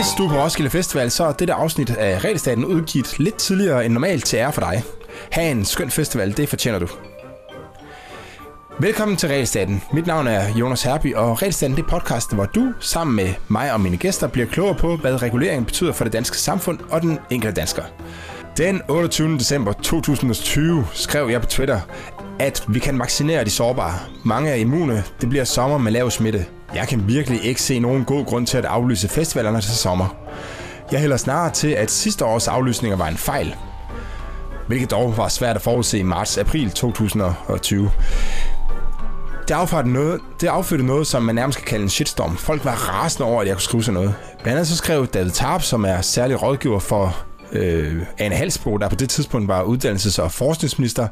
Hvis du er på Roskilde Festival, så er dette afsnit af Regelstaten udgivet lidt tidligere end normalt til ære for dig. Ha' en skøn festival, det fortjener du. Velkommen til Regelstaten. Mit navn er Jonas Herby, og Regelstaten det er podcasten, hvor du sammen med mig og mine gæster bliver klogere på, hvad reguleringen betyder for det danske samfund og den enkelte dansker. Den 28. december 2020 skrev jeg på Twitter, at vi kan vaccinere de sårbare. Mange er immune. Det bliver sommer med lav smitte. Jeg kan virkelig ikke se nogen god grund til at aflyse festivalerne til sommer. Jeg hælder snarere til, at sidste års aflysninger var en fejl. Hvilket dog var svært at forudse i marts-april 2020. Det affødte, noget, det affødte noget, som man nærmest kan kalde en shitstorm. Folk var rasende over, at jeg kunne skrive sådan noget. Blandt andet så skrev David Tarp, som er særlig rådgiver for øh, Anne Halsbro, der på det tidspunkt var uddannelses- og forskningsminister,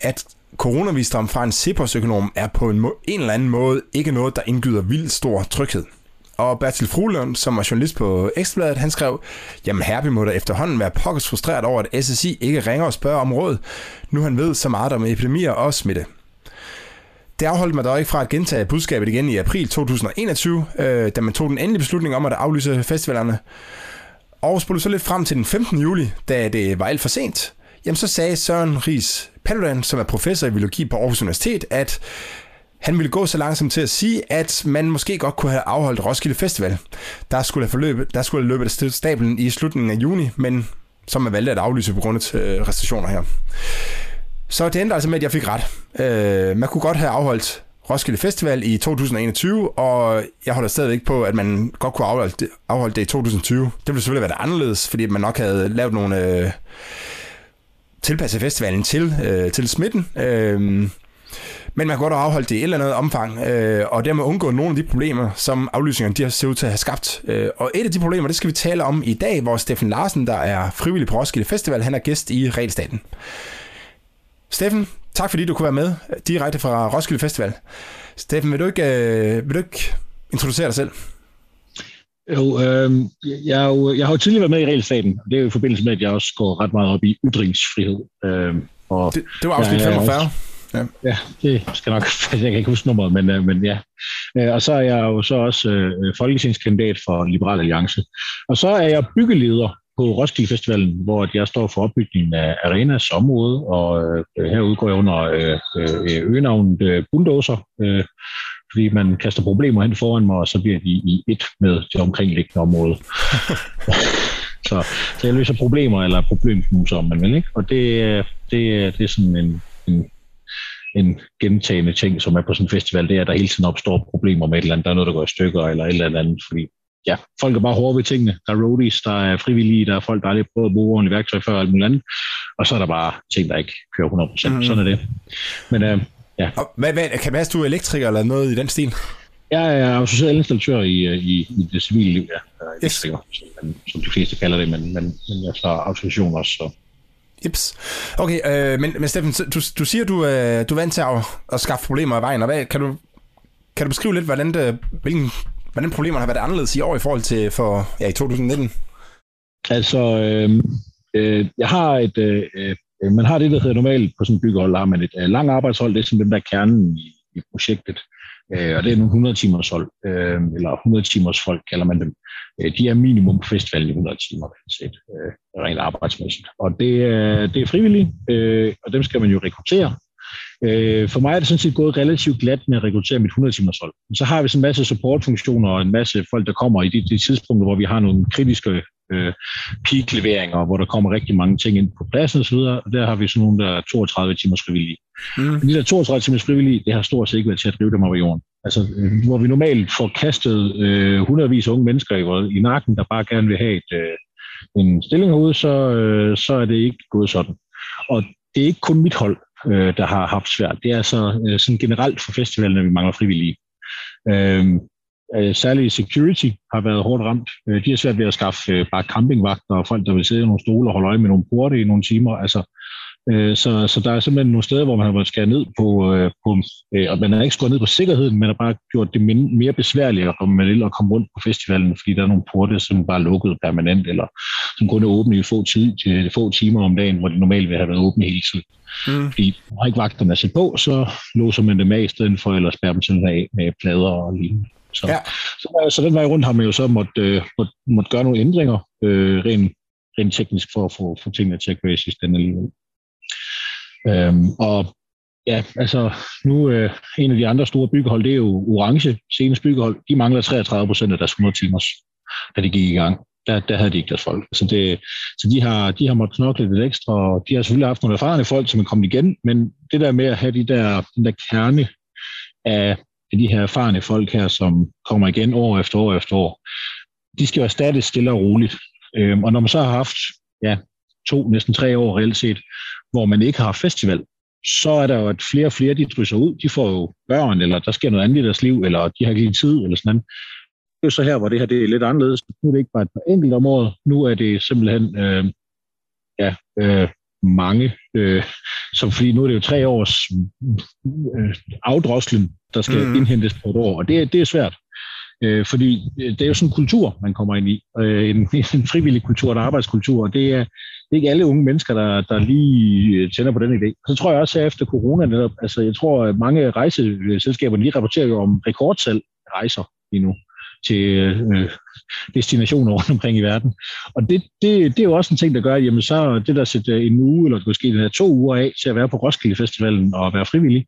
at coronavisdom fra en Cepos-økonom er på en, må- en eller anden måde ikke noget, der indgyder vildt stor tryghed. Og Bertil Fruelund, som var journalist på Ekstrabladet, han skrev, jamen Herby må da efterhånden være pokkes frustreret over, at SSI ikke ringer og spørger om råd, nu han ved så meget om epidemier og smitte. Det afholdt mig dog ikke fra at gentage budskabet igen i april 2021, øh, da man tog den endelige beslutning om at aflyse festivalerne. Og spurgte så lidt frem til den 15. juli, da det var alt for sent, jamen så sagde Søren Ries Paludan, som er professor i biologi på Aarhus Universitet, at han ville gå så langsomt til at sige, at man måske godt kunne have afholdt Roskilde Festival. Der skulle have, forløbet, der skulle have løbet af stablen i slutningen af juni, men som man valgte at aflyse på grund af øh, restriktioner her. Så det endte altså med, at jeg fik ret. Øh, man kunne godt have afholdt Roskilde Festival i 2021, og jeg holder stadigvæk på, at man godt kunne afholde det, afholde det i 2020. Det ville selvfølgelig være anderledes, fordi man nok havde lavet nogle øh, tilpasse festivalen til, øh, til smitten. Øh, men man kan godt have afholdt det i et eller andet omfang, øh, og dermed undgå nogle af de problemer, som aflysningerne de har set ud til at have skabt. Øh, og et af de problemer, det skal vi tale om i dag, hvor Steffen Larsen, der er frivillig på Roskilde Festival, han er gæst i Regelstaten. Steffen, tak fordi du kunne være med øh, direkte fra Roskilde Festival. Steffen, vil du ikke, øh, vil du ikke introducere dig selv? Jo, øh, jeg, jo, jeg har jo tidligere været med i regelstaten, og det er jo i forbindelse med, at jeg også går ret meget op i ytringsfrihed. Øh, og det, det var afsnit 45. Også, ja. ja, det skal nok, jeg kan ikke huske nummeret, men, øh, men ja. Øh, og så er jeg jo så også øh, folketingskandidat for Liberal Alliance. Og så er jeg byggeleder på Roskilde Festivalen, hvor jeg står for opbygningen af Arenas område, og øh, her udgår jeg under øh, øh, øgenavnet øh, Bulldozer, øh, fordi man kaster problemer hen foran mig, og så bliver de i et med det omkringliggende område. så, så jeg løser problemer, eller problemknuser, om man vil. Ikke? Og det, det, det er sådan en, en, en gentagende ting, som er på sådan en festival, det er, at der hele tiden opstår problemer med et eller andet. Der er noget, der går i stykker, eller et eller andet, fordi ja, folk er bare hårde ved tingene. Der er roadies, der er frivillige, der er folk, der aldrig prøvet at bruge ordentligt værktøj før og alt muligt andet. Og så er der bare ting, der ikke kører 100%. Mm. Sådan er det. Men øh, ja. Og hvad, hvad, kan være, du er elektriker eller noget i den stil? Jeg er associeret installatør i, øh, i, i det civile liv, ja. Yes. Som, som de fleste kalder det, men, men, men jeg tager autorisation også, så Ips. Okay, øh, men, men Steffen, du, du siger, du, øh, du er vant til at, at skaffe problemer i vejen, og hvad, kan, du, kan du beskrive lidt, hvordan det, hvilken Hvordan problemerne har været anderledes i år i forhold til for ja, i 2019? Altså, øh, øh, jeg har et, øh, øh, Øh, man har det, der hedder normalt på sådan en byggehold, har man et øh, lang arbejdshold, det er sådan dem, der kernen i, i projektet, øh, og det er nogle 100 timers hold, øh, eller 100 timers folk kalder man dem. Øh, de er minimum på festivalen i 100 timer, set, øh, rent arbejdsmæssigt. Og det, øh, det er frivilligt, øh, og dem skal man jo rekruttere, Øh, for mig er det sådan set gået relativt glat med at rekruttere mit 100-timers hold. Så har vi sådan en masse supportfunktioner og en masse folk, der kommer i de, de tidspunkter, hvor vi har nogle kritiske øh, peak-leveringer, hvor der kommer rigtig mange ting ind på pladsen osv., og der har vi sådan nogle, der er 32 timers frivillige. Mm. De der 32 timers frivillige, det har stort set ikke været til at drive dem over jorden. Altså, øh, hvor vi normalt får kastet øh, hundredvis af unge mennesker i, i nakken, der bare gerne vil have et, øh, en stilling herude, så, øh, så er det ikke gået sådan. Og det er ikke kun mit hold, øh, der har haft svært. Det er altså øh, sådan generelt for festivalen, at vi mangler frivillige. Øh, øh, særligt security har været hårdt ramt. Øh, de har svært ved at skaffe øh, bare campingvagter og folk, der vil sidde i nogle stole og holde øje med nogle porte i nogle timer. Altså, øh, så, så der er simpelthen nogle steder, hvor man har været skæret ned på, øh, på øh, og man har ikke skåret ned på sikkerheden, men har bare gjort det mere besværligt at komme, med at komme rundt på festivalen, fordi der er nogle porte, som bare er lukket permanent, eller som kun er åbne i få, tid, få timer om dagen, hvor det normalt vil have været åbne hele tiden. Mm. Fordi har ikke vagterne sat på, så låser man dem af i stedet for, eller spærrer dem sådan af med plader og lignende. Så, ja. så, så den vej rundt har man jo så måtte, øh, måtte, måtte gøre nogle ændringer, øh, rent, rent teknisk, for at få, få tingene til at køre i sidste ende alligevel. Øhm, og ja, altså nu øh, en af de andre store byggehold, det er jo Orange, senest byggehold, de mangler 33 procent af deres 100 timers, da de gik i gang. Der, der havde de ikke deres folk. Så, det, så de har, de har måttet knokle lidt ekstra, og de har selvfølgelig haft nogle erfarne folk, som er kommet igen, men det der med at have de der, den der kerne af, af de her erfarne folk her, som kommer igen år efter år efter år, de skal jo erstattes stille og roligt. Øhm, og når man så har haft ja, to, næsten tre år reelt set, hvor man ikke har festival, så er der jo, at flere og flere, de drysser ud. De får jo børn, eller der sker noget andet i deres liv, eller de har ikke tid, eller sådan noget. Det er jo så her, hvor det her det er lidt anderledes. Nu er det ikke bare et par enkelt om året. Nu er det simpelthen øh, ja, øh, mange. Øh, så fordi nu er det jo tre års øh, afdroslen, der skal mm. indhentes på et år, og det, det er svært. Øh, fordi det er jo sådan en kultur, man kommer ind i. Øh, en, en frivillig kultur, en arbejdskultur, og det er, det er ikke alle unge mennesker, der, der lige øh, tænder på den idé. Så tror jeg også, at efter corona netop, altså jeg tror, at mange rejseselskaber lige rapporterer jo om rekordsalg rejser lige nu til øh, destinationer rundt omkring i verden. Og det, det, det er jo også en ting, der gør, at jamen, så det der sætter en uge, eller måske den her to uger af til at være på Roskilde Festivalen og være frivillig,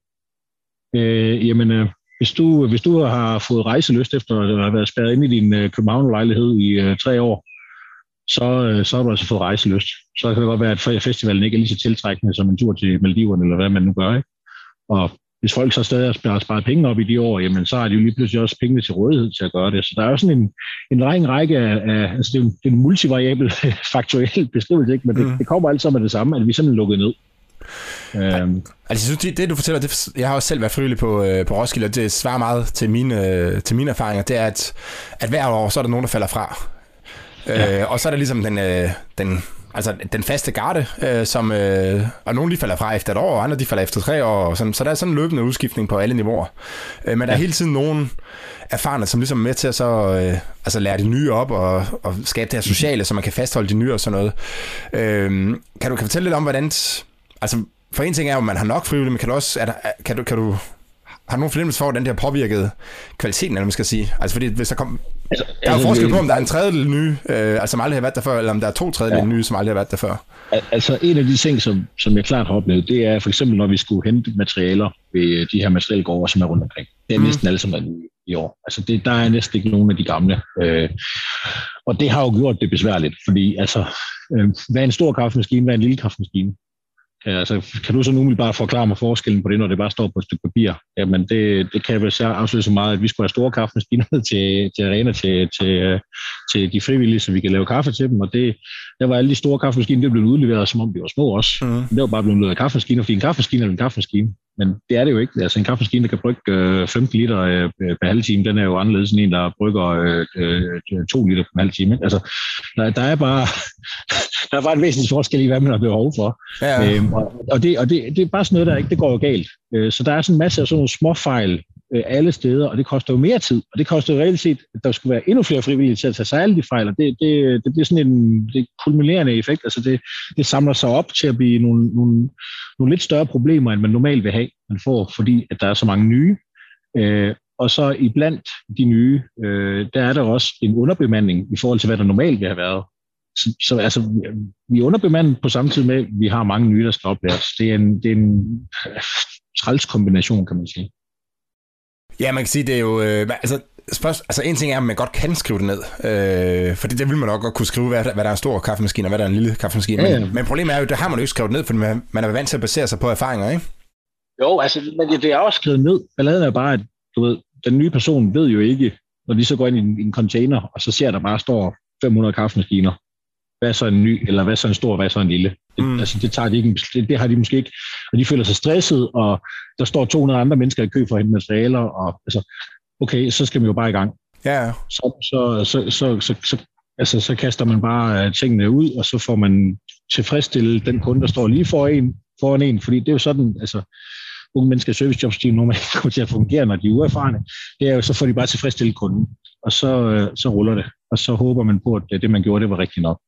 øh, jamen, øh, hvis, du, hvis du har fået rejseløst efter at have været spærret inde i din øh, København-lejlighed i øh, tre år, så, øh, så har du altså fået rejseløst. Så kan det godt være, at festivalen ikke er lige så tiltrækkende som en tur til Maldiverne, eller hvad man nu gør. Ikke? Og hvis folk så stadig har sparet penge op i de år, jamen så har de jo lige pludselig også pengene til rådighed til at gøre det. Så der er jo sådan en, en række, række af, af altså det er en, det er en multivariabel faktuel beskrivelse, ikke? men det, mm. det kommer alt sammen med det samme, at vi simpelthen lukket ned. Øhm. Altså, det, det du fortæller, det, jeg har også selv været frivillig på, øh, på Roskilde, og det svarer meget til mine, øh, til mine erfaringer, det er, at, at hver år, så er der nogen, der falder fra. Ja. Øh, og så er der ligesom den, øh, den, altså den faste garde, øh, som, øh, og nogle de falder fra efter et år, og andre de falder efter tre år, og sådan, så der er sådan en løbende udskiftning på alle niveauer. Øh, men der er hele tiden nogen erfarne, som ligesom er med til at så, øh, altså lære de nye op, og, og skabe det her sociale, så man kan fastholde de nye og sådan noget. Øh, kan du kan fortælle lidt om, hvordan, altså for en ting er jo, at man har nok frivillige, men kan du også, er der, kan du, kan du har du nogen fornemmelse for, hvordan det har påvirket kvaliteten, eller man skal sige? Altså fordi hvis der kom... Altså, der er altså, forskel på, om der er en tredjedel nye, øh, altså som aldrig har været der før, eller om der er to tredjedel ja. nye, som aldrig har været der før. Altså en af de ting, som, som jeg klart har oplevet, det er for eksempel, når vi skulle hente materialer ved de her materialgårde, som er rundt omkring. Det er mm. næsten alle, som er nye i år. Altså det, der er næsten ikke nogen af de gamle. Øh, og det har jo gjort det besværligt, fordi altså, øh, hvad er en stor kaffemaskine, hvad er en lille kaffemaskine? Ja, altså, kan du så nu bare forklare mig forskellen på det, når det bare står på et stykke papir? Jamen, det, det kan vel så afsløre så meget, at vi skulle have store kaffemaskiner til, til arena til, til, til de frivillige, så vi kan lave kaffe til dem. Og det, der var alle de store kaffemaskiner, det blev udleveret, som om de var små også. Mm. Det var bare blevet leveret kaffemaskiner, fordi en kaffemaskine er en kaffemaskine. Men det er det jo ikke. Altså en kaffemaskine, der kan brygge øh, 15 liter øh, per halv time, den er jo anderledes end en, der brygger øh, øh, 2 liter per halv time. Ikke? Altså, der, der, er bare, der er bare en væsentlig forskel i, hvad man har behov for. Ja. Øhm, og, og, det, og det, det er bare sådan noget, der ikke det går jo galt. Øh, så der er sådan en masse af sådan nogle små fejl øh, alle steder, og det koster jo mere tid, og det koster jo reelt set, at der skulle være endnu flere frivillige til at tage sig alle de fejl, og det, det, det bliver sådan en det kulminerende effekt, altså det, det samler sig op til at blive nogle, nogle, nogle lidt større problemer, end man normalt vil have, man får, fordi at der er så mange nye, øh, og så iblandt de nye, øh, der er der også en underbemanding i forhold til, hvad der normalt vil have været. Så, så altså, vi er underbemandet på samme tid med, at vi har mange nye, der skal oplæres. Det er en, det er en træls kombination, kan man sige. Ja, man kan sige, det er jo... Øh, altså, spørgsmål, altså en ting er, at man godt kan skrive det ned, øh, fordi det vil man nok godt kunne skrive, hvad, hvad der er en stor kaffemaskine, og hvad der er en lille kaffemaskine. Ja, ja. Men, men problemet er jo, det har man jo ikke skrevet ned, fordi man, man er vant til at basere sig på erfaringer, ikke? Jo, altså, men det er også skrevet ned. Balladen er bare, at du ved, den nye person ved jo ikke, når de så går ind i en, i en container, og så ser der bare står 500 kaffemaskiner. Hvad er så en ny, eller hvad er så en stor, hvad er så en lille? Det, mm. altså, det, tager de ikke, det, det har de måske ikke. Og de føler sig stresset, og der står 200 andre mennesker i kø for at hente materialer, og altså, okay, så skal man jo bare i gang. Ja. Så, så, så, så, så, så, altså, så kaster man bare øh, tingene ud, og så får man tilfredsstillet den kunde, der står lige foran en, foran en fordi det er jo sådan, altså, unge mennesker servicejobs, de normalt kommer til at fungere, når de er uerfarne. Det er jo, så får de bare tilfredsstillet kunden, og så, øh, så ruller det. Og så håber man på, at det, man gjorde, det var rigtigt nok.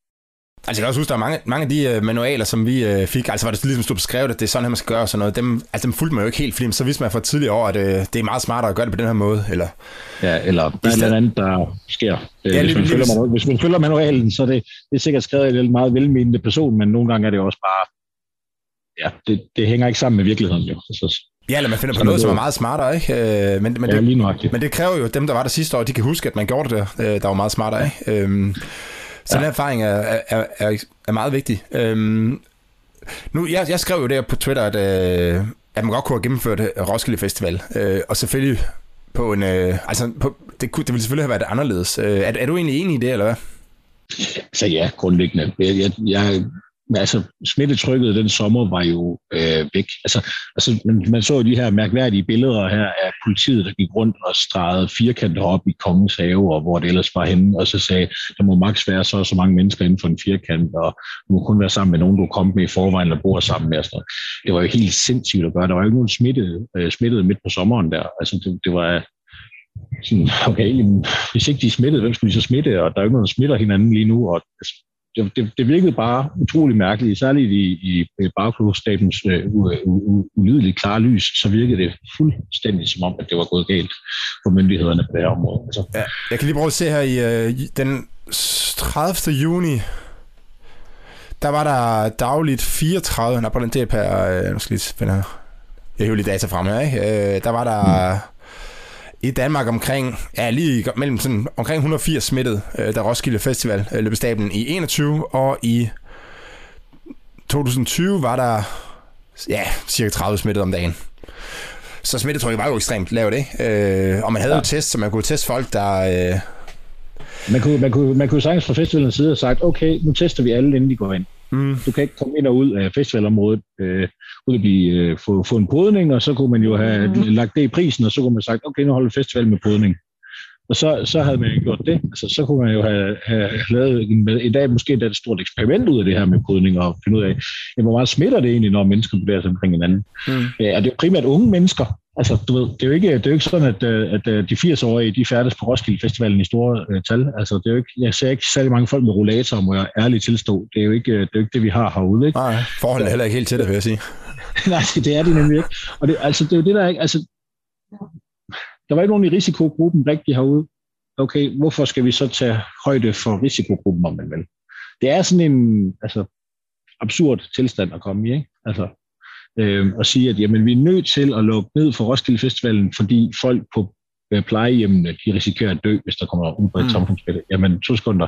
Altså jeg kan også huske, der er mange, mange af de uh, manualer, som vi uh, fik, altså var det ligesom stod beskrevet, at det er sådan her, man skal gøre og sådan noget, dem, altså dem fulgte man jo ikke helt, fordi så vidste man for tidligere år, at uh, det er meget smartere at gøre det på den her måde, eller... Ja, eller der er noget andet, der sker. Ja, hvis, man følger, man, hvis man følger manualen, så er det, det er sikkert skrevet af en meget velmenende person, men nogle gange er det også bare, ja, det, det hænger ikke sammen med virkeligheden jo. Så, Ja, eller man finder på noget, som er meget smartere, ikke? Øh, men, men, ja, det, lige men det kræver jo, at dem, der var der sidste år, de kan huske, at man gjorde det der, der var meget smartere, ikke? Øhm, så ja. den erfaring er, er, er, er meget vigtig. Øhm, nu, jeg, jeg skrev jo der på Twitter, at, øh, at man godt kunne have gennemført Roskilde Festival, øh, og selvfølgelig på en, øh, altså på, det, kunne, det ville selvfølgelig have været anderledes. Øh, er, er du egentlig enig i det, eller hvad? Så ja, grundlæggende. Jeg, jeg, jeg men altså, smittetrykket den sommer var jo øh, væk. Altså, altså man, man så jo de her mærkværdige billeder her af politiet, der gik rundt og stregede firkanter op i kongens have, og hvor det ellers var henne, og så sagde, der må maks være så så mange mennesker inden for en firkant, og du må kun være sammen med nogen, du kom med i forvejen, eller bor sammen med. Altså, det var jo helt sindssygt at gøre. Der var jo ikke nogen smittet, øh, smittet midt på sommeren der. Altså, det, det var sådan, okay, hvis ikke de er smittet, hvem skulle de så smitte? Og der er jo ikke nogen, der smitter hinanden lige nu, og altså, det, det, det virkede bare utrolig mærkeligt, særligt i, i bagklodstabens øh, ulideligt klare lys, så virkede det fuldstændig som om, at det var gået galt for myndighederne på det her område. Altså. Ja, jeg kan lige prøve at se her i øh, den 30. juni, der var der dagligt 34, nej, på den der per, øh, nu skal jeg lige finde her, jeg hiver lige data frem her, ikke? Øh, der var der mm i Danmark omkring, ja, lige mellem sådan, omkring 180 smittet, øh, der Roskilde Festival øh, løb stablen i 21, og i 2020 var der ja, cirka 30 smittet om dagen. Så smittetrykket var jo ekstremt lavt, ikke? Øh, og man havde ja. jo test, så man kunne teste folk, der... Øh... Man kunne, man, kunne, man kunne sagtens fra festivalens side have sagt, okay, nu tester vi alle, inden de går ind. Mm. Du kan ikke komme ind og ud af festivalområdet, øh, uden at blive, øh, få, få en podning, og så kunne man jo have mm. lagt det i prisen, og så kunne man sagt, okay, nu holder vi festival med podning. Og så, så havde man gjort det. Altså, så kunne man jo have, have lavet en, i dag måske et stort eksperiment ud af det her med podning, og finde ud af, hvor meget smitter det egentlig, når mennesker bevæger sig omkring hinanden. Mm. Ja, og det er primært unge mennesker, Altså, du ved, det er jo ikke, det er jo ikke sådan, at, øh, at, at de 80-årige, de færdes på Roskilde Festivalen i store uh, tal. Altså, det er jo ikke, jeg ser ikke særlig mange folk med rollator, må jeg ærligt tilstå. Det er jo ikke det, er jo ikke det vi har herude. Ikke? Nej, forholdet er heller ikke helt til det, vil jeg sige. Nej, det er det nemlig ikke. Og det, altså, det er jo det, der ikke... Altså, der var ikke nogen i risikogruppen rigtig herude. Okay, hvorfor skal vi så tage højde for risikogruppen, om man vil? Det er sådan en altså, absurd tilstand at komme i, ikke? Altså, øh, og sige, at jamen, vi er nødt til at lukke ned for Roskilde Festivalen, fordi folk på øh, plejehjemmene, de risikerer at dø, hvis der kommer udbredt mm. samfundsspil. Jamen, to sekunder.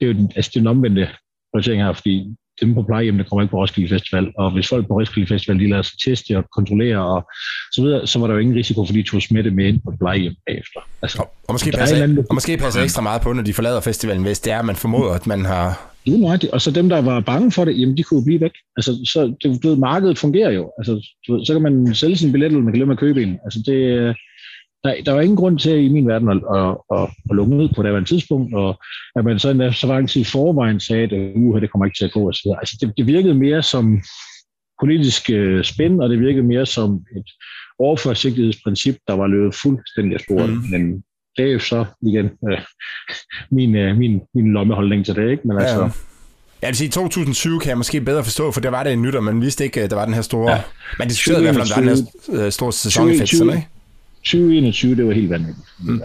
Det er jo den, altså, det er den omvendte prioritering her, fordi dem på plejehjemmene kommer ikke på Roskilde Festival, og hvis folk på Roskilde Festival de lader sig teste og kontrollere og så videre, så var der jo ingen risiko for, de tog smitte med ind på plejehjem bagefter. Altså, og, og, måske passer, anden, og måske passer ekstra meget på, når de forlader festivalen, hvis det er, at man formoder, at man har... Det er Og så dem, der var bange for det, jamen de kunne blive væk. Altså, så, det, du ved, markedet fungerer jo. Altså, så kan man sælge sin billet, eller man kan lade med at købe en. Altså, det, der, der var ingen grund til i min verden at, at, at, at lukke ud på det her tidspunkt, og at man så, så lang tid i forvejen sagde, at uh, det kommer ikke til at gå. Så altså, det, det virkede mere som politisk uh, spænd, og det virkede mere som et overforsigtighedsprincip, der var løbet fuldstændig af sporet. Mm. Men det er jo så igen uh, min, uh, min, min lommeholdning til det, ikke? Men altså, ja. Jeg vil sige, 2020 kan jeg måske bedre forstå, for der var det en nytter, man vidste ikke, der var den her store... Ja. Man diskuterede i hvert fald, om der var den her store sæsoneffekt, ikke? 2021, det var helt vanvittigt. Mm.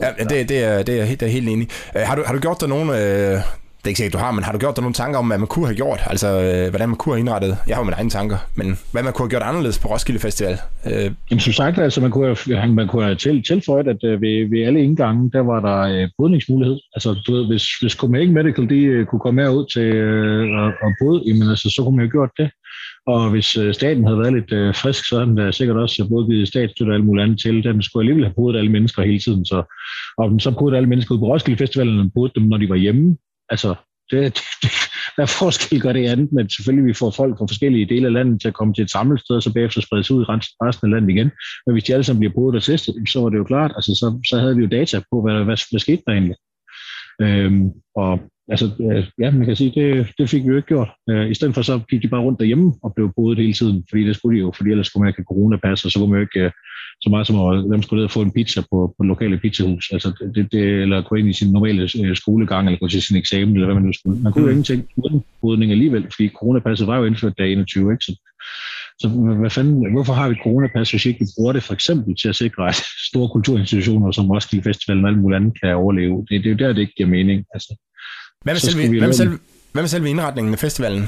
Ja, det, det, er, det, er, det er helt enig. Uh, har, du, har du gjort dig nogle... Uh, det er ikke sikkert, du har, men har du gjort dig nogle tanker om, hvad man kunne have gjort? Altså, øh, hvordan man kunne have indrettet? Jeg har jo mine egne tanker, men hvad man kunne have gjort anderledes på Roskilde Festival? Øh. Jamen, som sagt, altså, man kunne have, man kunne have til, tilføjet, at øh, ved, ved alle indgange, der var der øh, bodningsmulighed. Altså, du ved, hvis, hvis Copenhagen Medical, de øh, kunne komme herud til øh, og, og bode, jamen, altså, så kunne man jo gjort det. Og hvis øh, staten havde været lidt øh, frisk, så havde den sikkert også øh, både givet statsstøtte og alt muligt andet til. Den skulle alligevel have boet alle mennesker hele tiden. Så, og den så boede alle mennesker ud på Roskilde Festivalen, og boede dem, når de var hjemme. Altså, det, det, hvad forskel gør det andet, men selvfølgelig vi får folk fra forskellige dele af landet til at komme til et samlet sted, og så bagefter spredes ud i resten af landet igen. Men hvis de alle sammen bliver boet og testet, så var det jo klart, altså så, så havde vi jo data på, hvad, hvad, hvad skete der egentlig. Øhm, og altså, øh, ja, man kan sige, det, det fik vi jo ikke gjort. Øh, I stedet for så gik de bare rundt derhjemme og blev boet hele tiden, fordi det skulle de jo, fordi ellers skulle man ikke have coronapas, og så kunne man jo ikke øh, så meget som at dem skulle ned og få en pizza på, på lokale pizzahus, altså det, det, eller gå ind i sin normale skolegang, eller gå til sin eksamen, eller hvad man nu skulle. Man kunne jo mm. ingenting uden brydning alligevel, fordi coronapasset var jo indført dag 21, ikke? Så, så hvad fanden, hvorfor har vi coronapas, hvis ikke vi bruger det for eksempel til at sikre, at store kulturinstitutioner som Roskilde Festival og alle mulige andre kan overleve? Det, det er jo der, det ikke giver mening. Altså, hvad med, selve, hvad, med selve, hvad med selve indretningen af festivalen?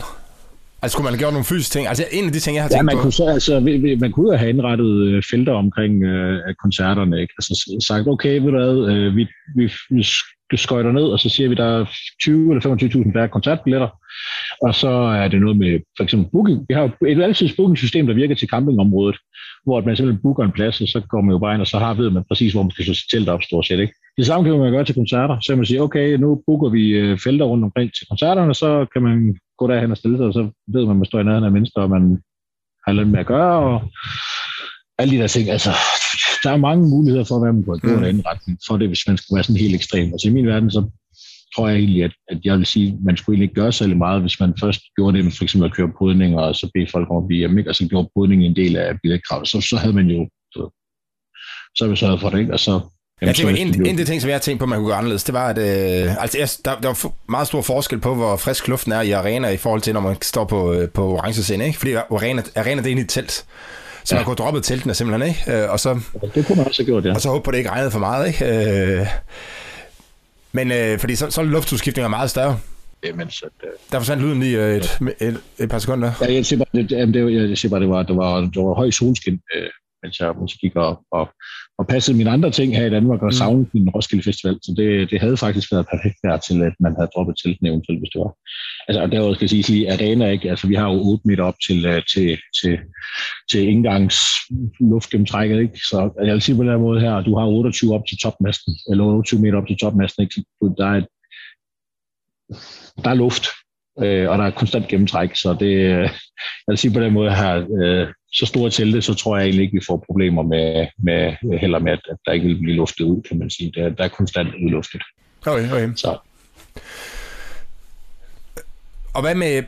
Altså, skulle man have gjort nogle fysiske ting? Altså, en af de ting, jeg har tænkt ja, man på... Kunne så, altså, man kunne jo have indrettet øh, felter omkring øh, koncerterne, ikke? Altså sagt, okay, ved du hvad, øh, vi, vi, vi skøjter ned, og så siger vi, der er 20 eller 25.000 færre koncertbilletter, og så er det noget med for eksempel booking. Vi har jo et altid booking-system, der virker til campingområdet, hvor man simpelthen booker en plads, og så går man jo bare ind, og så har ved man præcis, hvor man skal slå sit telt op, stort set. Ikke? Det samme kan man gøre til koncerter. Så kan man sige, okay, nu booker vi øh, felter rundt omkring til koncerterne, så kan man gå derhen og stille sig, og så ved man, at man står i nærheden af mennesker, og man har lidt med at gøre, og alle de der ting. Altså, der er mange muligheder for, hvad man kan gå mm. i den retning, for det, hvis man skulle være sådan helt ekstrem. Altså i min verden, så tror jeg egentlig, at, at jeg vil sige, at man skulle egentlig ikke gøre særlig meget, hvis man først gjorde det med for eksempel at køre podning, og så bede folk om at blive hjemme, og så gjorde podning en del af billetkravet, så, så havde man jo, så, så havde vi sørget for det, ikke? og så Jamen, jeg tænker, en, en af de ting, som jeg har tænkt på, man kunne gøre anderledes, det var, at øh, altså, jeg, der, der var meget stor forskel på, hvor frisk luften er i arena i forhold til, når man står på, øh, på orange scene, ikke? Fordi arena, arena det er egentlig et telt. Så ja. man kunne droppe teltene simpelthen, ikke? Øh, og så, det kunne man også have gjort, ja. Og så håbe på, at det ikke regnede for meget, ikke? Øh, men øh, fordi så, så er luftudskiftningen meget større. Jamen, så det... Der forsvandt lyden lige øh, et, et, et par sekunder. Ja, jeg siger bare, det, det, jeg siger bare, det var, det var, det var høj solskin, øh, mens jeg måske gik og, og, og passede mine andre ting her i Danmark og mm. savnede min Roskilde Festival. Så det, det havde faktisk været perfekt der til, at man havde droppet teltene eventuelt, hvis det var. Altså, og derudover skal jeg sige, lige arena, ikke? Altså, vi har jo 8 meter op til, øh, til, til, til indgangs luftgennemtrækket, ikke? Så jeg vil sige på den her måde her, du har 28 op til topmasten, eller 28 meter op til topmasten, ikke? Der er, der er luft, øh, og der er konstant gennemtræk, så det, jeg vil sige på den måde her, øh, så store telte, så tror jeg egentlig ikke, vi får problemer med, med heller med, at der ikke vil blive luftet ud, kan man sige. Der, der er konstant udluftet. Okay, okay. Så. Og hvad med,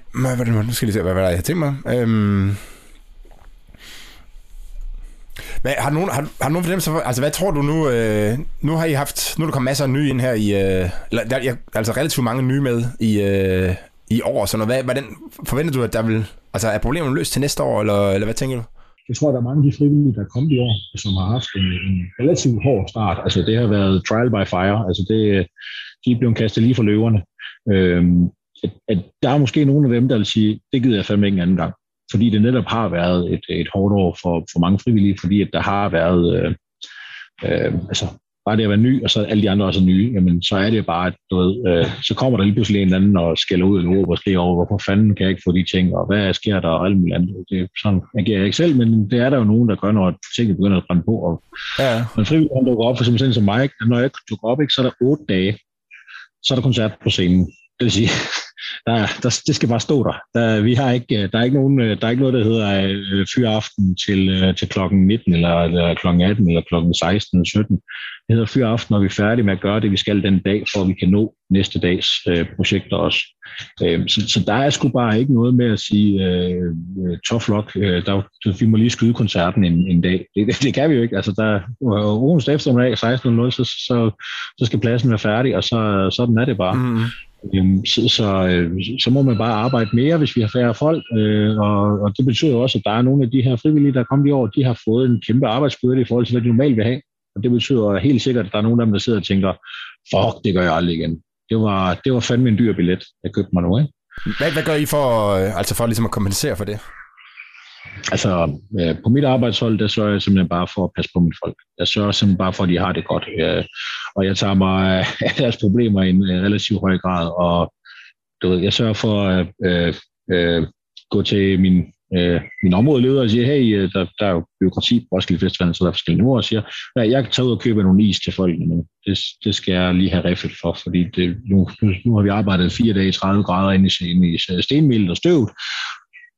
nu skal jeg se, hvad, hvad der jeg har tænkt mig. Øhm, hvad, har, nogen, har, har nogen fornemmelse for, altså hvad tror du nu, øh, nu har I haft, nu er der kommet masser af nye ind her i, øh, der, altså relativt mange nye med i, øh, i år, så hvad, hvordan forventer du, at der vil, altså er problemet løst til næste år, eller, eller hvad tænker du? Jeg tror, der er mange af de frivillige, der er kommet i år, som har haft en, en relativt hård start. Altså det har været trial by fire. Altså det, de er blevet kastet lige for løverne. Øhm, at, at der er måske nogle af dem, der vil sige, det gider jeg fandme ikke en anden gang. Fordi det netop har været et, et hårdt år for, for mange frivillige, fordi at der har været øh, øh, altså bare det at være ny, og så alle de andre også er nye, jamen så er det bare, du ved, øh, så kommer der lige pludselig en anden og skælder ud og råber og over, hvorfor fanden kan jeg ikke få de ting, og hvad sker der, og alt muligt andet. Det, sådan agerer jeg ikke selv, men det er der jo nogen, der gør, når tingene begynder at brænde på. Og, ja. Når frivillige dukker op, for eksempel som mig, når jeg dukker op, ikke, så er der otte dage, så er der koncert på scenen. Det vil sige, der, der, det skal bare stå der. der vi har ikke, øh, der, er ikke nogen, øh, der er ikke noget, der hedder øh, fyraften til, øh, til klokken 19, eller, eller klokken 18, eller klokken 16 eller 17. Det hedder fyraften, når vi er færdige med at gøre det, vi skal den dag, for at vi kan nå næste dags øh, projekter også. Øh, så, så der er sgu bare ikke noget med at sige, øh, tough luck, øh, der, vi må lige skyde koncerten en, en dag. Det, det, det kan vi jo ikke. Altså, der onsdag eftermiddag 16.00, så, så, så skal pladsen være færdig, og så, sådan er det bare. Mm. Så, så, øh, så må man bare arbejde mere, hvis vi har færre folk, øh, og, og det betyder også, at der er nogle af de her frivillige, der er kommet i år, de har fået en kæmpe arbejdsbyrde i forhold til, hvad de normalt vil have. Og det betyder helt sikkert, at der er nogle af dem, der sidder og tænker, fuck, det gør jeg aldrig igen. Det var, det var fandme en dyr billet, jeg købte mig nu, ikke? Hvad, hvad gør I for, øh, altså for ligesom at kompensere for det? Altså, øh, på mit arbejdshold, der sørger jeg simpelthen bare for at passe på mit folk. Jeg sørger simpelthen bare for, at de har det godt. Øh, og jeg tager mig af deres problemer i en relativt høj grad. Og du ved, jeg sørger for at øh, øh, gå til min, øh, min områdeleder og sige, hey, øh, der, der er jo byråkrati på Roskilde Festival, så der er forskellige niveauer, og siger, ja, jeg kan tage ud og købe nogle is til folk nu. Det, det skal jeg lige have riffet for, fordi det, nu, nu har vi arbejdet fire dage i 30 grader inde i, inde i stenmildt og støvet,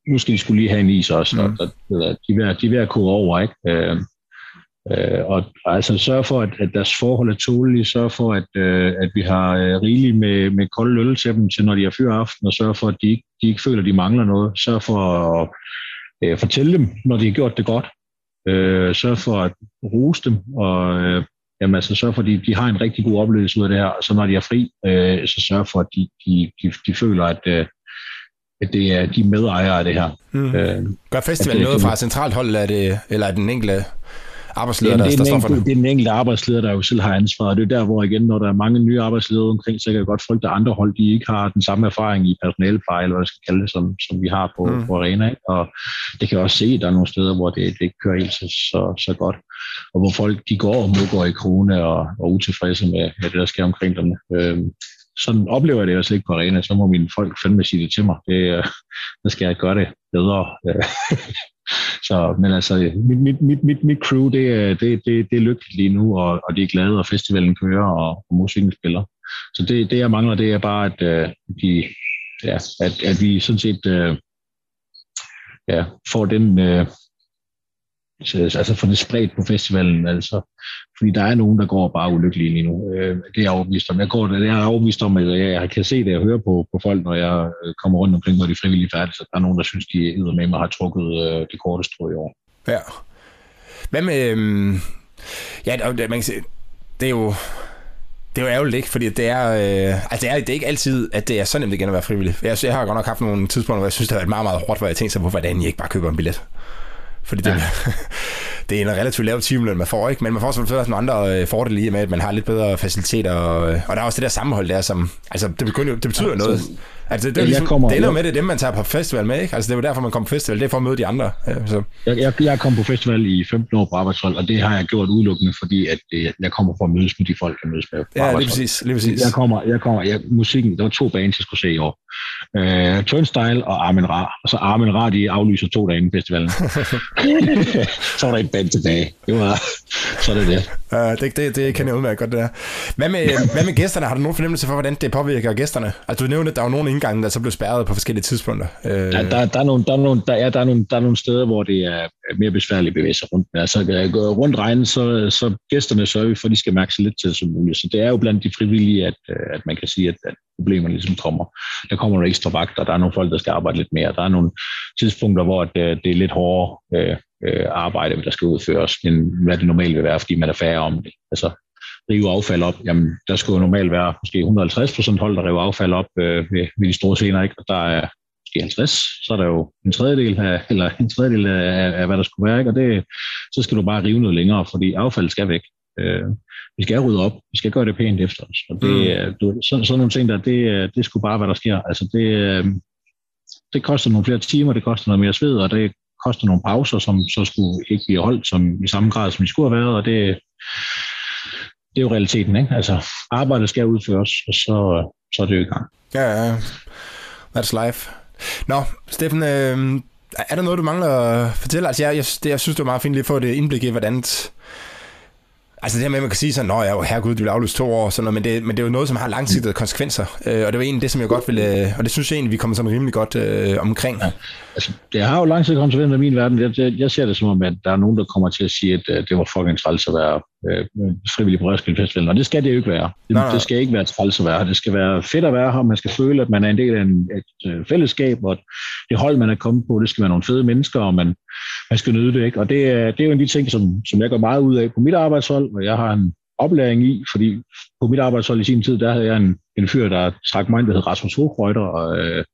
nu skal de skulle lige have en is også, mm. og, og de, er ved, de er ved at koge over, ikke? Øh, øh, og altså sørge for, at, at deres forhold er tålige, sørge for, at, øh, at vi har øh, rigeligt med, med kolde øl til dem, til når de har fyr aften, og sørge for, at de de ikke føler, at de mangler noget. Sørge for at øh, fortælle dem, når de har gjort det godt, øh, sørge for at rose dem, og øh, jamen, altså, sørge for, at de, de har en rigtig god oplevelse ud af det her, og så når de er fri, øh, så sørge for, at de, de, de, de føler, at, øh, at det er de medejere af det her. Mm. Øh, Gør festivalen noget fra centralt hold, eller er det, eller er den enkelte arbejdsleder, ja, der, der står for det? Det er den enkelte arbejdsleder, der jo selv har ansvaret. Det er der, hvor igen, når der er mange nye arbejdsledere omkring, så kan jeg godt frygte, at andre hold, de ikke har den samme erfaring i personalepleje, eller hvad jeg skal kalde det, som, som vi har på, mm. på arena. Og det kan jeg også se, at der er nogle steder, hvor det, det ikke kører helt så, så, så godt. Og hvor folk, de går og går i krone og, og utilfredse med, med det, der sker omkring dem. Øhm, sådan oplever jeg det også ikke på arena, så må mine folk fandme sige det til mig. Det, øh, så skal jeg gøre det bedre. Øh, så, men altså, mit, mit, mit, mit, mit crew, det, øh, det, det, det er lykkeligt lige nu, og, og de er glade, og festivalen kører, og, og musikken spiller. Så det, det, jeg mangler, det er bare, at, øh, de, ja, at, at vi sådan set øh, ja, får den, Øh, Altså, altså få det spredt på festivalen, altså, fordi der er nogen, der går bare ulykkelige lige nu. Øh, det er jeg overbevist om. Jeg, går, jeg er overbevist om, at jeg, kan se det, og høre på, på folk, når jeg øh, kommer rundt omkring, hvor de er frivillige færdige, så der er nogen, der synes, de er med mig har trukket øh, det korte strå i år. Ja. Hvad med... Øh, ja, man kan se, det er jo... Det er jo ærgerligt ikke, fordi det er, øh, altså det er, det er ikke altid, at det er så nemt igen at være frivillig. Jeg, jeg har godt nok haft nogle tidspunkter, hvor jeg synes, det har været meget, meget hårdt, hvor jeg tænkte sig på, hvordan I ikke bare køber en billet. Fordi det, ja. det er en relativt lav timeløn, man får, ikke? men man får selvfølgelig også nogle andre øh, fordele i med, at man har lidt bedre faciliteter, og, øh, og der er også det der sammenhold der, som, altså det, begynder, det betyder ja, noget. Altså, det, det, er ligesom, kommer, det ender med, det er dem, man tager på festival med, ikke? Altså, det er jo derfor, man kommer på festival, det er for at møde de andre. Ja, så. Jeg, jeg, jeg kom på festival i 15 år på arbejdshold, og det har jeg gjort udelukkende, fordi at det, jeg kommer for at mødes med de folk, jeg mødes med Ja, lige præcis, lige præcis. Jeg kommer, jeg kommer, jeg, musikken, der var to bands, jeg skulle se i år. Uh, Turnstyle og Armin Ra. Og så Armin Ra, de aflyser to dage inden festivalen. så var der et band tilbage. Det var, så er det det. Uh, det, det, det kender jeg udmærket godt, det der. Hvad med, hvad med gæsterne? Har du nogen fornemmelse for, hvordan det påvirker gæsterne? Altså, du nævnte, at der var nogle indgange, der så blev spærret på forskellige tidspunkter. Uh... Ja, der, der, er nogle, der, er nogle, der, er, der, er nogle, der er nogle steder, hvor det er mere besværligt at bevæge sig rundt. Altså, rundt regnen, så, så gæsterne sørger vi for, at de skal mærke sig lidt til som muligt. Så det er jo blandt de frivillige, at, at man kan sige, at, at problemerne ligesom kommer. Der kommer nogle ekstra vagter, der er nogle folk, der skal arbejde lidt mere. Der er nogle tidspunkter, hvor det, det er lidt hårdere øh, øh, arbejde, der skal udføres, end hvad det normalt vil være, fordi man er færre om det. Altså, rive affald op, jamen der skulle jo normalt være måske 150 procent hold, der river affald op øh, ved, ved de store scener, ikke? og der er måske 50, så er der jo en tredjedel af, eller en tredjedel af, af hvad der skulle være, ikke? og det, så skal du bare rive noget længere, fordi affald skal væk. Øh, vi skal rydde op, vi skal gøre det pænt efter os. Og det, mm. du, så, sådan nogle ting der, det, det skulle bare, hvad der sker. Altså det, øh, det koster nogle flere timer, det koster noget mere sved, og det koster nogle pauser, som så skulle ikke blive holdt som, i samme grad, som de skulle have været, og det, det er jo realiteten, ikke? Altså, arbejdet skal udføres, og så, så er det jo i gang. Ja, ja. That's life. Nå, Steffen, øh, er der noget, du mangler at fortælle? Altså, jeg, jeg, det, jeg synes, det var meget fint lige at få det indblik i, hvordan Altså det her med, at man kan sige sådan, at ja, oh, herregud, det vil aflyst to år, sådan noget, men, det, men det er jo noget, som har langsigtede konsekvenser. Øh, og det var egentlig det, som jeg godt ville, øh, og det synes jeg egentlig, vi kommer sådan rimelig godt øh, omkring. Ja, altså, det har jo langsigtede konsekvenser i min verden. Jeg, jeg, jeg ser det som om, at der er nogen, der kommer til at sige, at uh, det var fucking træls at være øh, frivillig på Roskilde Festival, og det skal det jo ikke være. Det, nej, nej. det skal ikke være træls at være Det skal være fedt at være her, man skal føle, at man er en del af en, et øh, fællesskab, og det hold, man er kommet på, det skal være nogle fede mennesker, og man, man skal nyde det. Ikke? Og det, det er jo en af de ting, som, som jeg går meget ud af på mit arbejdshold, og jeg har en oplæring i, fordi på mit arbejdshold i sin tid, der havde jeg en, en fyr, der trak mig ind, der hed Rasmus Hochreuter, og øh,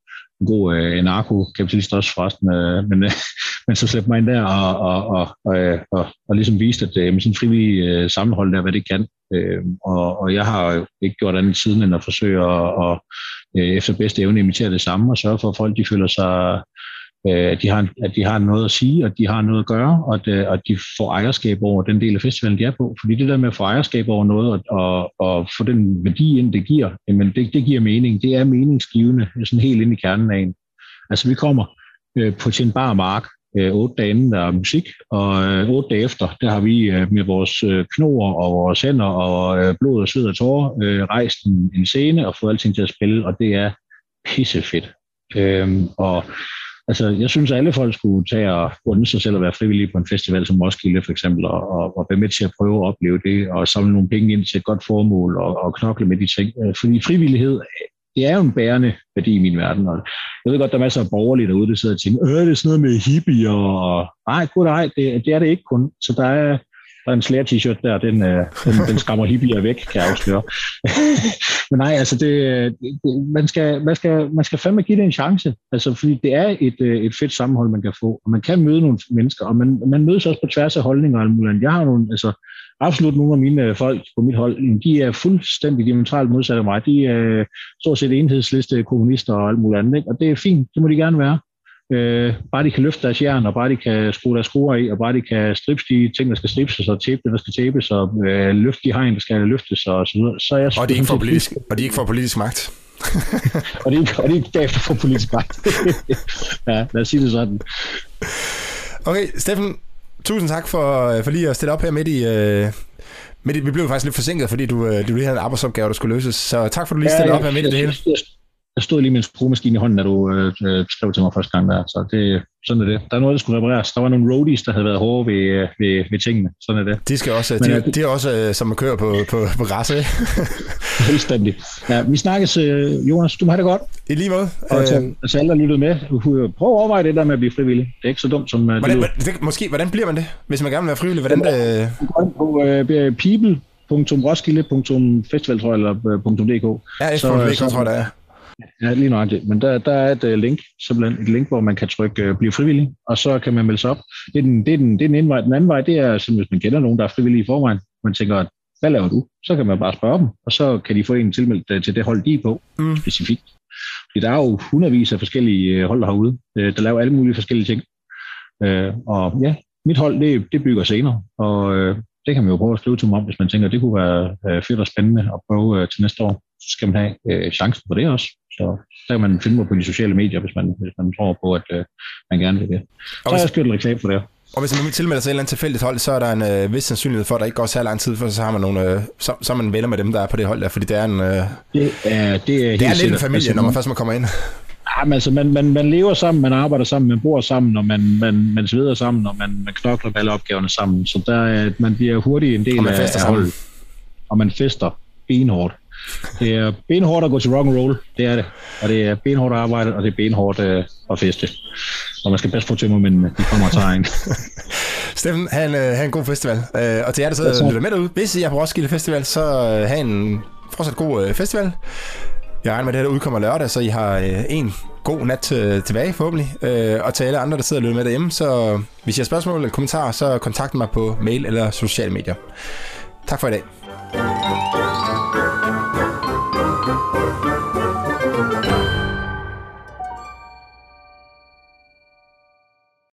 en god øh, narkokapitalist også forresten, øh, men, øh, men så slæbte mig ind der og, og, og, og, øh, og, og ligesom viste, at øh, med sådan en frivillig øh, sammenhold der, hvad det kan. Øh, og, og jeg har jo ikke gjort andet siden, end at forsøge at, og, øh, efter bedste evne imitere det samme, og sørge for, at folk de føler sig øh, at, de har, at de har noget at sige, og de har noget at gøre, og at, øh, at de får ejerskab over den del af festivalen, de er på. Fordi det der med at få ejerskab over noget, og, og, og få den værdi ind, det giver, jamen det, det giver mening. Det er meningsgivende, sådan helt ind i kernen af en. Altså vi kommer øh, på sin en bar mark, øh, otte dage inden der er musik, og øh, otte dage efter, der har vi øh, med vores øh, knoer og vores hænder og øh, blod og sved og tårer øh, rejst en, en scene og fået alting til at spille, og det er pissefedt. Øh, og Altså, jeg synes, at alle folk skulle tage og unde sig selv at være frivillige på en festival som Roskilde for eksempel, og, og, og være med til at prøve at opleve det, og samle nogle penge ind til et godt formål, og, og knokle med de ting. Øh, fordi frivillighed, det er jo en bærende værdi i min verden. Og jeg ved godt, der er masser af borgerlige derude, der sidder og tænker, øh, det er sådan noget med hippie, og nej, gud nej, det, det er det ikke kun. Så der er, der er en slayer t-shirt der, den, øh, den, den skræmmer hippier væk, kan jeg afsløre. Men nej, altså det, det, man, skal, man, skal, man skal fandme give det en chance, altså fordi det er et, øh, et fedt sammenhold, man kan få, og man kan møde nogle mennesker, og man, man mødes også på tværs af holdninger og alt muligt. Jeg har nogle, altså absolut nogle af mine øh, folk på mit hold, de er fuldstændig diametralt modsatte af mig. De er øh, stort set enhedsliste kommunister og alt muligt andet, ikke? og det er fint, det må de gerne være. Øh, bare de kan løfte deres jern, og bare de kan skrue deres skruer i, og bare de kan stripse de ting, der skal stripses, og tape det, der skal tapes, og øh, løfte de hegn, der skal løftes, og så videre. Så jeg og, de ikke får politisk, og de ikke får politisk magt. og, de, og de ikke derefter får politisk magt. ja, lad os sige det sådan. Okay, Steffen, tusind tak for, for lige at stille op her midt i... Øh, midt i vi blev faktisk lidt forsinket, fordi du, øh, du lige havde en arbejdsopgave, der skulle løses. Så tak for, at du lige stillede ja, op her midt i det hele. Jeg, stod lige med en skruemaskine i hånden, da du øh, øh, skrev til mig første gang der. Så det, sådan er det. Der er noget, der skulle repareres. Der var nogle roadies, der havde været hårde ved, øh, ved, ved tingene. Sådan er det. De skal også, Men, de, de er også øh, som at køre på, på, på græs, Fuldstændig. Ja, vi snakkes, Jonas. Du må have det godt. I lige måde. Og til, øh, til alle, der lyttede med, prøv at overveje det der med at blive frivillig. Det er ikke så dumt som... Hvordan, det, måske, hvordan bliver man det, hvis man gerne vil være frivillig? Hvordan det... På uh, people.roskilde.festival, tror jeg, eller .dk. Ja, så, tror jeg, det er. Ja, lige nøjagtigt. Men der, der er et uh, link, simpelthen et link, hvor man kan trykke uh, blive frivillig, og så kan man melde sig op. Det er den, det er den, det er den ene vej. Den anden vej, det er simpelthen, hvis man kender nogen, der er frivillige i forvejen. Man tænker, hvad laver du? Så kan man bare spørge dem, og så kan de få en tilmeldt uh, til det hold, de er på, mm. specifikt. Fordi der er jo hundredvis af forskellige uh, hold herude, uh, der laver alle mulige forskellige ting. Uh, og ja, mit hold, det, det bygger senere, og uh, det kan man jo prøve at skrive til mig om, hvis man tænker, det kunne være uh, fedt og spændende at prøve uh, til næste år. Så skal man have uh, chancen på det også. Så der kan man finde mig på de sociale medier, hvis man, hvis man tror på, at øh, man gerne vil det. Så har jeg skyldt reklame for det. Og hvis man tilmelder sig et eller andet tilfældigt hold, så er der en øh, vis sandsynlighed for, at der ikke går så lang tid, for så har man nogle, øh, så, så er man venner med dem, der er på det hold der, fordi det er en, øh, det er, det er, det er lidt en familie, altså, når man først må komme ind. Ja, men altså, man, man, man lever sammen, man arbejder sammen, man bor sammen, og man, man, man sveder sammen, og man, man knokler med alle opgaverne sammen. Så der, man bliver hurtigt en del af, af holdet. Og man fester benhårdt. Det er benhårdt at gå til rock and roll, det er det. Og det er benhårdt at arbejde, og det er benhårdt uh, at feste. Og man skal passe på tømmermændene, de kommer og tager en. Steffen, have en, uh, have en god festival. Uh, og til jer, der sidder og lytter med derude, hvis I er på Roskilde Festival, så uh, have en fortsat god festival. Jeg regner med, at det her udkommer lørdag, så I har en god nat tilbage forhåbentlig. Og til alle andre, der sidder og lytter med derhjemme, så hvis I har spørgsmål eller kommentarer, så kontakt mig på mail eller sociale medier. Tak for i dag.